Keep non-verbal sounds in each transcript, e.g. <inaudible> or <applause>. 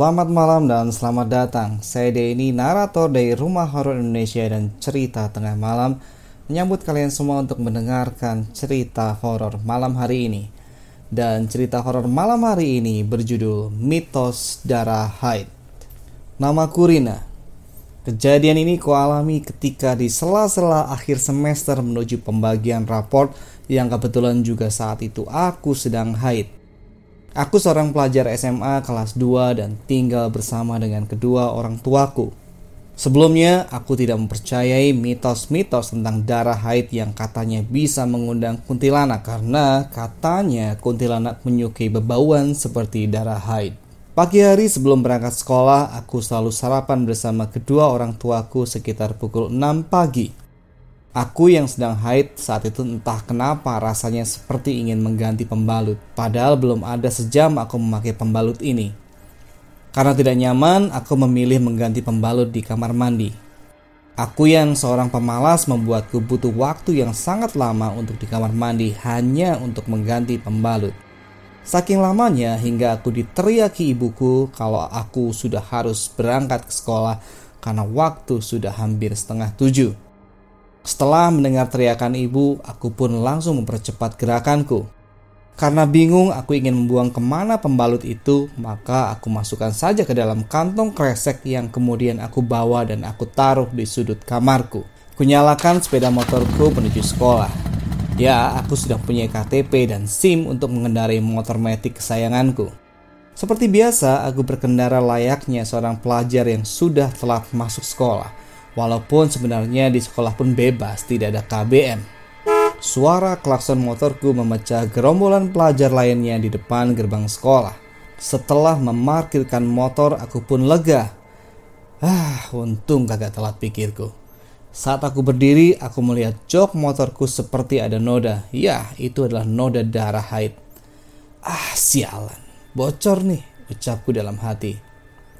Selamat malam dan selamat datang. Saya Denny, narator dari Rumah Horor Indonesia dan Cerita Tengah Malam, menyambut kalian semua untuk mendengarkan cerita horor malam hari ini. Dan cerita horor malam hari ini berjudul Mitos Darah Haid. Nama Kurina. Kejadian ini kualami ketika di sela-sela akhir semester menuju pembagian raport yang kebetulan juga saat itu aku sedang haid. Aku seorang pelajar SMA kelas 2 dan tinggal bersama dengan kedua orang tuaku. Sebelumnya, aku tidak mempercayai mitos-mitos tentang darah haid yang katanya bisa mengundang kuntilanak karena katanya kuntilanak menyukai bebauan seperti darah haid. Pagi hari sebelum berangkat sekolah, aku selalu sarapan bersama kedua orang tuaku sekitar pukul 6 pagi. Aku yang sedang haid saat itu entah kenapa rasanya seperti ingin mengganti pembalut, padahal belum ada sejam aku memakai pembalut ini. Karena tidak nyaman, aku memilih mengganti pembalut di kamar mandi. Aku yang seorang pemalas membuatku butuh waktu yang sangat lama untuk di kamar mandi hanya untuk mengganti pembalut. Saking lamanya hingga aku diteriaki ibuku kalau aku sudah harus berangkat ke sekolah karena waktu sudah hampir setengah tujuh. Setelah mendengar teriakan ibu, aku pun langsung mempercepat gerakanku. Karena bingung aku ingin membuang ke mana pembalut itu, maka aku masukkan saja ke dalam kantong kresek yang kemudian aku bawa dan aku taruh di sudut kamarku. Kunyalakan sepeda motorku menuju sekolah. Ya, aku sudah punya KTP dan SIM untuk mengendarai motor metik kesayanganku. Seperti biasa, aku berkendara layaknya seorang pelajar yang sudah telat masuk sekolah. Walaupun sebenarnya di sekolah pun bebas, tidak ada KBM. Suara klakson motorku memecah gerombolan pelajar lainnya di depan gerbang sekolah. Setelah memarkirkan motor, aku pun lega. Ah, untung kagak telat pikirku. Saat aku berdiri, aku melihat jok motorku seperti ada noda. Ya, itu adalah noda darah haid. Ah, sialan. Bocor nih, ucapku dalam hati.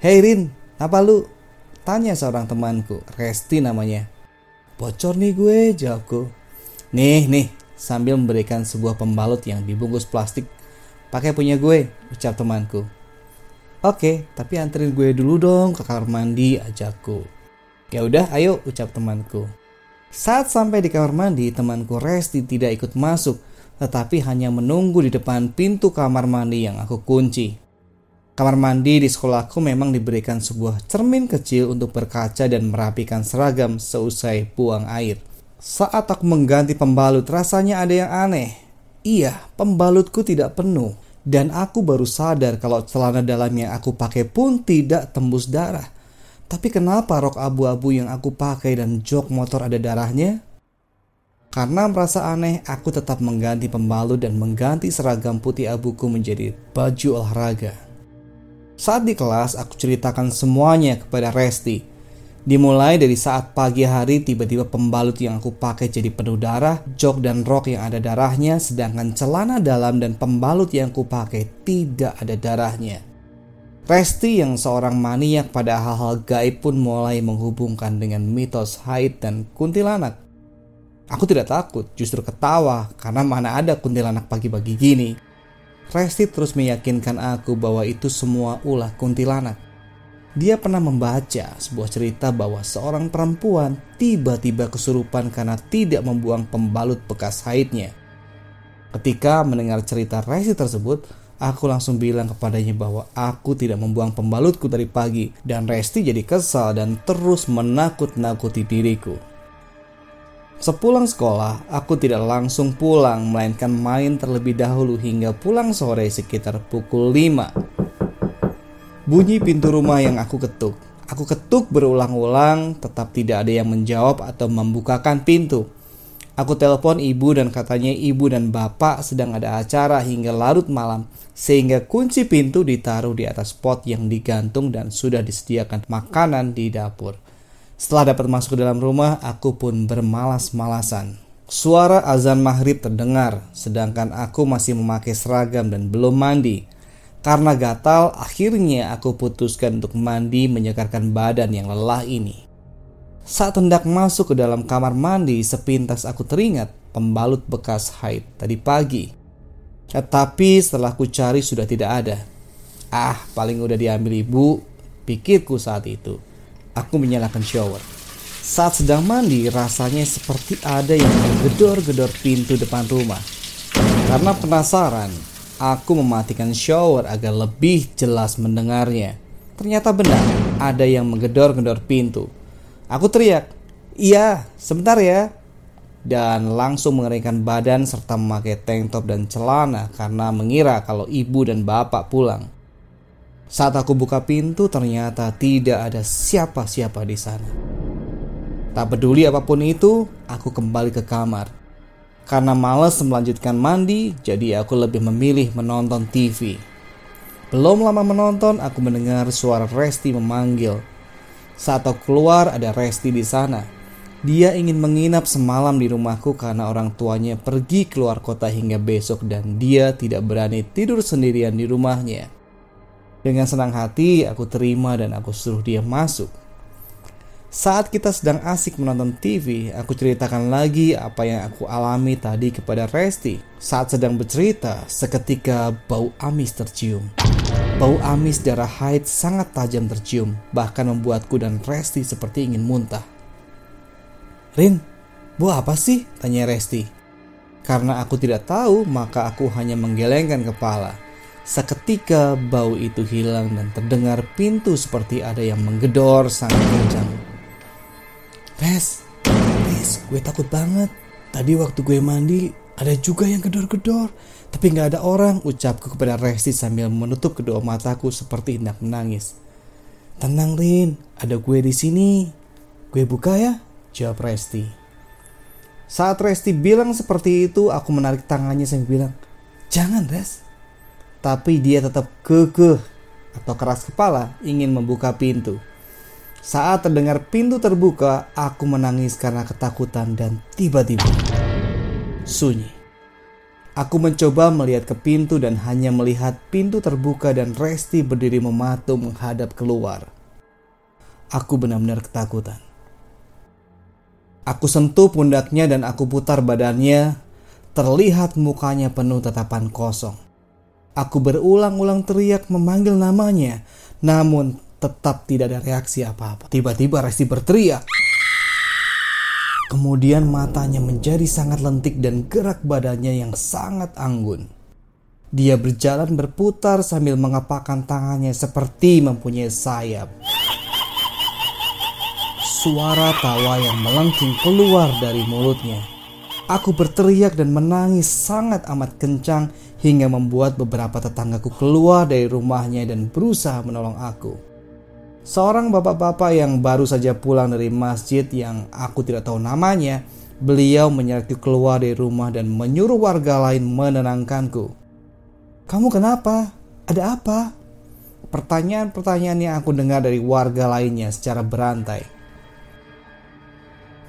Hei Rin, apa lu? Tanya seorang temanku, Resti namanya. Bocor nih gue, jawabku. Nih, nih, sambil memberikan sebuah pembalut yang dibungkus plastik. Pakai punya gue, ucap temanku. Oke, tapi anterin gue dulu dong ke kamar mandi, ajakku. Ya udah, ayo, ucap temanku. Saat sampai di kamar mandi, temanku Resti tidak ikut masuk, tetapi hanya menunggu di depan pintu kamar mandi yang aku kunci. Kamar mandi di sekolahku memang diberikan sebuah cermin kecil untuk berkaca dan merapikan seragam seusai buang air. Saat aku mengganti pembalut, rasanya ada yang aneh. Iya, pembalutku tidak penuh. Dan aku baru sadar kalau celana dalam yang aku pakai pun tidak tembus darah. Tapi kenapa rok abu-abu yang aku pakai dan jok motor ada darahnya? Karena merasa aneh, aku tetap mengganti pembalut dan mengganti seragam putih abuku menjadi baju olahraga. Saat di kelas, aku ceritakan semuanya kepada Resti. Dimulai dari saat pagi hari tiba-tiba pembalut yang aku pakai jadi penuh darah, jok dan rok yang ada darahnya, sedangkan celana dalam dan pembalut yang aku pakai tidak ada darahnya. Resti yang seorang maniak pada hal-hal gaib pun mulai menghubungkan dengan mitos haid dan kuntilanak. Aku tidak takut, justru ketawa karena mana ada kuntilanak pagi-pagi gini. Resti terus meyakinkan aku bahwa itu semua ulah kuntilanak. Dia pernah membaca sebuah cerita bahwa seorang perempuan tiba-tiba kesurupan karena tidak membuang pembalut bekas haidnya. Ketika mendengar cerita Resti tersebut, aku langsung bilang kepadanya bahwa aku tidak membuang pembalutku dari pagi dan Resti jadi kesal dan terus menakut-nakuti diriku. Sepulang sekolah, aku tidak langsung pulang, melainkan main terlebih dahulu hingga pulang sore sekitar pukul 5. Bunyi pintu rumah yang aku ketuk. Aku ketuk berulang-ulang, tetap tidak ada yang menjawab atau membukakan pintu. Aku telepon ibu dan katanya ibu dan bapak sedang ada acara hingga larut malam, sehingga kunci pintu ditaruh di atas pot yang digantung dan sudah disediakan makanan di dapur. Setelah dapat masuk ke dalam rumah, aku pun bermalas-malasan. Suara azan maghrib terdengar, sedangkan aku masih memakai seragam dan belum mandi. Karena gatal, akhirnya aku putuskan untuk mandi menyegarkan badan yang lelah ini. Saat hendak masuk ke dalam kamar mandi, sepintas aku teringat pembalut bekas haid tadi pagi. Tetapi setelah ku cari sudah tidak ada. Ah, paling udah diambil ibu, pikirku saat itu. Aku menyalakan shower. Saat sedang mandi, rasanya seperti ada yang menggedor-gedor pintu depan rumah. Karena penasaran, aku mematikan shower agar lebih jelas mendengarnya. Ternyata benar, ada yang menggedor-gedor pintu. Aku teriak, "Iya, sebentar ya." dan langsung mengeringkan badan serta memakai tank top dan celana karena mengira kalau ibu dan bapak pulang. Saat aku buka pintu ternyata tidak ada siapa-siapa di sana. Tak peduli apa pun itu, aku kembali ke kamar. Karena males melanjutkan mandi, jadi aku lebih memilih menonton TV. Belum lama menonton, aku mendengar suara Resti memanggil. Saat aku keluar, ada Resti di sana dia ingin menginap semalam di rumahku karena orang tuanya pergi keluar kota hingga besok dan dia tidak berani tidur sendirian di rumahnya. Dengan senang hati, aku terima dan aku suruh dia masuk. Saat kita sedang asik menonton TV, aku ceritakan lagi apa yang aku alami tadi kepada Resti. Saat sedang bercerita, seketika bau amis tercium. Bau amis darah haid sangat tajam tercium, bahkan membuatku dan Resti seperti ingin muntah. Rin, bu apa sih? Tanya Resti. Karena aku tidak tahu, maka aku hanya menggelengkan kepala. Seketika bau itu hilang dan terdengar pintu seperti ada yang menggedor sangat kencang. Res, Res, gue takut banget. Tadi waktu gue mandi, ada juga yang gedor-gedor. Tapi nggak ada orang, ucapku kepada Resti sambil menutup kedua mataku seperti hendak menangis. Tenang Rin, ada gue di sini. Gue buka ya, Jawab Resti. Saat Resti bilang seperti itu, aku menarik tangannya sambil bilang, Jangan Res. Tapi dia tetap kekeh atau keras kepala ingin membuka pintu. Saat terdengar pintu terbuka, aku menangis karena ketakutan dan tiba-tiba sunyi. Aku mencoba melihat ke pintu dan hanya melihat pintu terbuka dan Resti berdiri mematung menghadap keluar. Aku benar-benar ketakutan. Aku sentuh pundaknya dan aku putar badannya. Terlihat mukanya penuh tatapan kosong. Aku berulang-ulang teriak memanggil namanya, namun tetap tidak ada reaksi apa-apa. Tiba-tiba Resti berteriak. Kemudian matanya menjadi sangat lentik dan gerak badannya yang sangat anggun. Dia berjalan berputar sambil mengepakkan tangannya seperti mempunyai sayap. Suara tawa yang melengking keluar dari mulutnya. Aku berteriak dan menangis sangat amat kencang hingga membuat beberapa tetanggaku keluar dari rumahnya dan berusaha menolong aku. Seorang bapak-bapak yang baru saja pulang dari masjid yang aku tidak tahu namanya, beliau menyeretku keluar dari rumah dan menyuruh warga lain menenangkanku. Kamu kenapa? Ada apa? Pertanyaan-pertanyaan yang aku dengar dari warga lainnya secara berantai.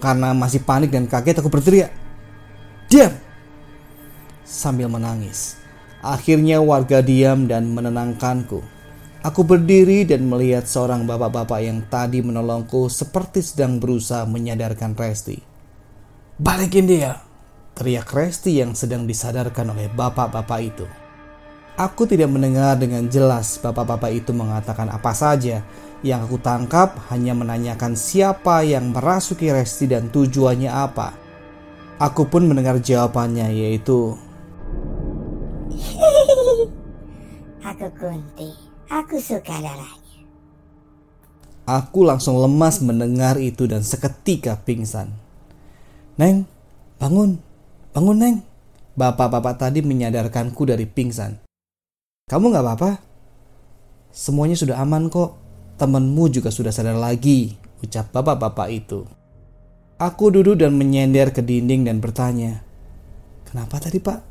Karena masih panik dan kaget aku berteriak. Diam! Sambil menangis. Akhirnya warga diam dan menenangkanku. Aku berdiri dan melihat seorang bapak-bapak yang tadi menolongku seperti sedang berusaha menyadarkan Resti. Balikin dia! Teriak Resti yang sedang disadarkan oleh bapak-bapak itu. Aku tidak mendengar dengan jelas bapak-bapak itu mengatakan apa saja, yang aku tangkap hanya menanyakan siapa yang merasuki Resti dan tujuannya apa. Aku pun mendengar jawabannya yaitu <laughs> Aku Kunti, aku suka darahnya. Aku langsung lemas mendengar itu dan seketika pingsan. Neng, bangun, bangun Neng. Bapak-bapak tadi menyadarkanku dari pingsan. Kamu gak apa-apa? Semuanya sudah aman kok temanmu juga sudah sadar lagi, ucap bapak-bapak itu. Aku duduk dan menyender ke dinding dan bertanya, Kenapa tadi pak?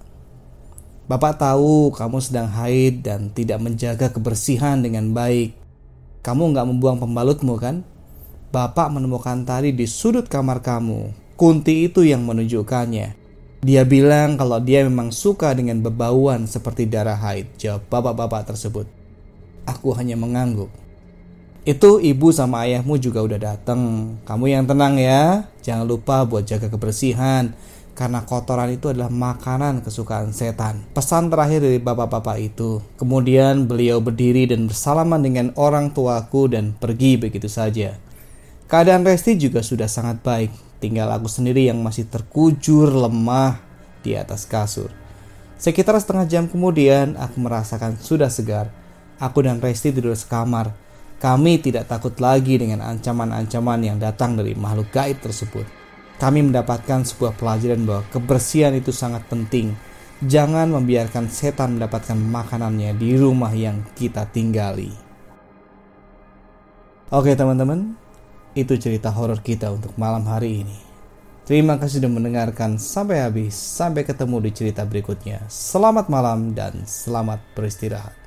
Bapak tahu kamu sedang haid dan tidak menjaga kebersihan dengan baik. Kamu nggak membuang pembalutmu kan? Bapak menemukan tadi di sudut kamar kamu. Kunti itu yang menunjukkannya. Dia bilang kalau dia memang suka dengan bebauan seperti darah haid. Jawab bapak-bapak tersebut. Aku hanya mengangguk. Itu ibu sama ayahmu juga udah datang. Kamu yang tenang ya. Jangan lupa buat jaga kebersihan. karena kotoran itu adalah makanan kesukaan setan. Pesan terakhir dari bapak-bapak itu. Kemudian beliau berdiri dan bersalaman dengan orang tuaku dan pergi begitu saja. Keadaan Resti juga sudah sangat baik. Tinggal aku sendiri yang masih terkujur lemah di atas kasur. Sekitar setengah jam kemudian aku merasakan sudah segar. Aku dan Resti tidur sekamar. Kami tidak takut lagi dengan ancaman-ancaman yang datang dari makhluk gaib tersebut kami mendapatkan sebuah pelajaran bahwa kebersihan itu sangat penting. Jangan membiarkan setan mendapatkan makanannya di rumah yang kita tinggali. Oke teman-teman, itu cerita horor kita untuk malam hari ini. Terima kasih sudah mendengarkan sampai habis. Sampai ketemu di cerita berikutnya. Selamat malam dan selamat beristirahat.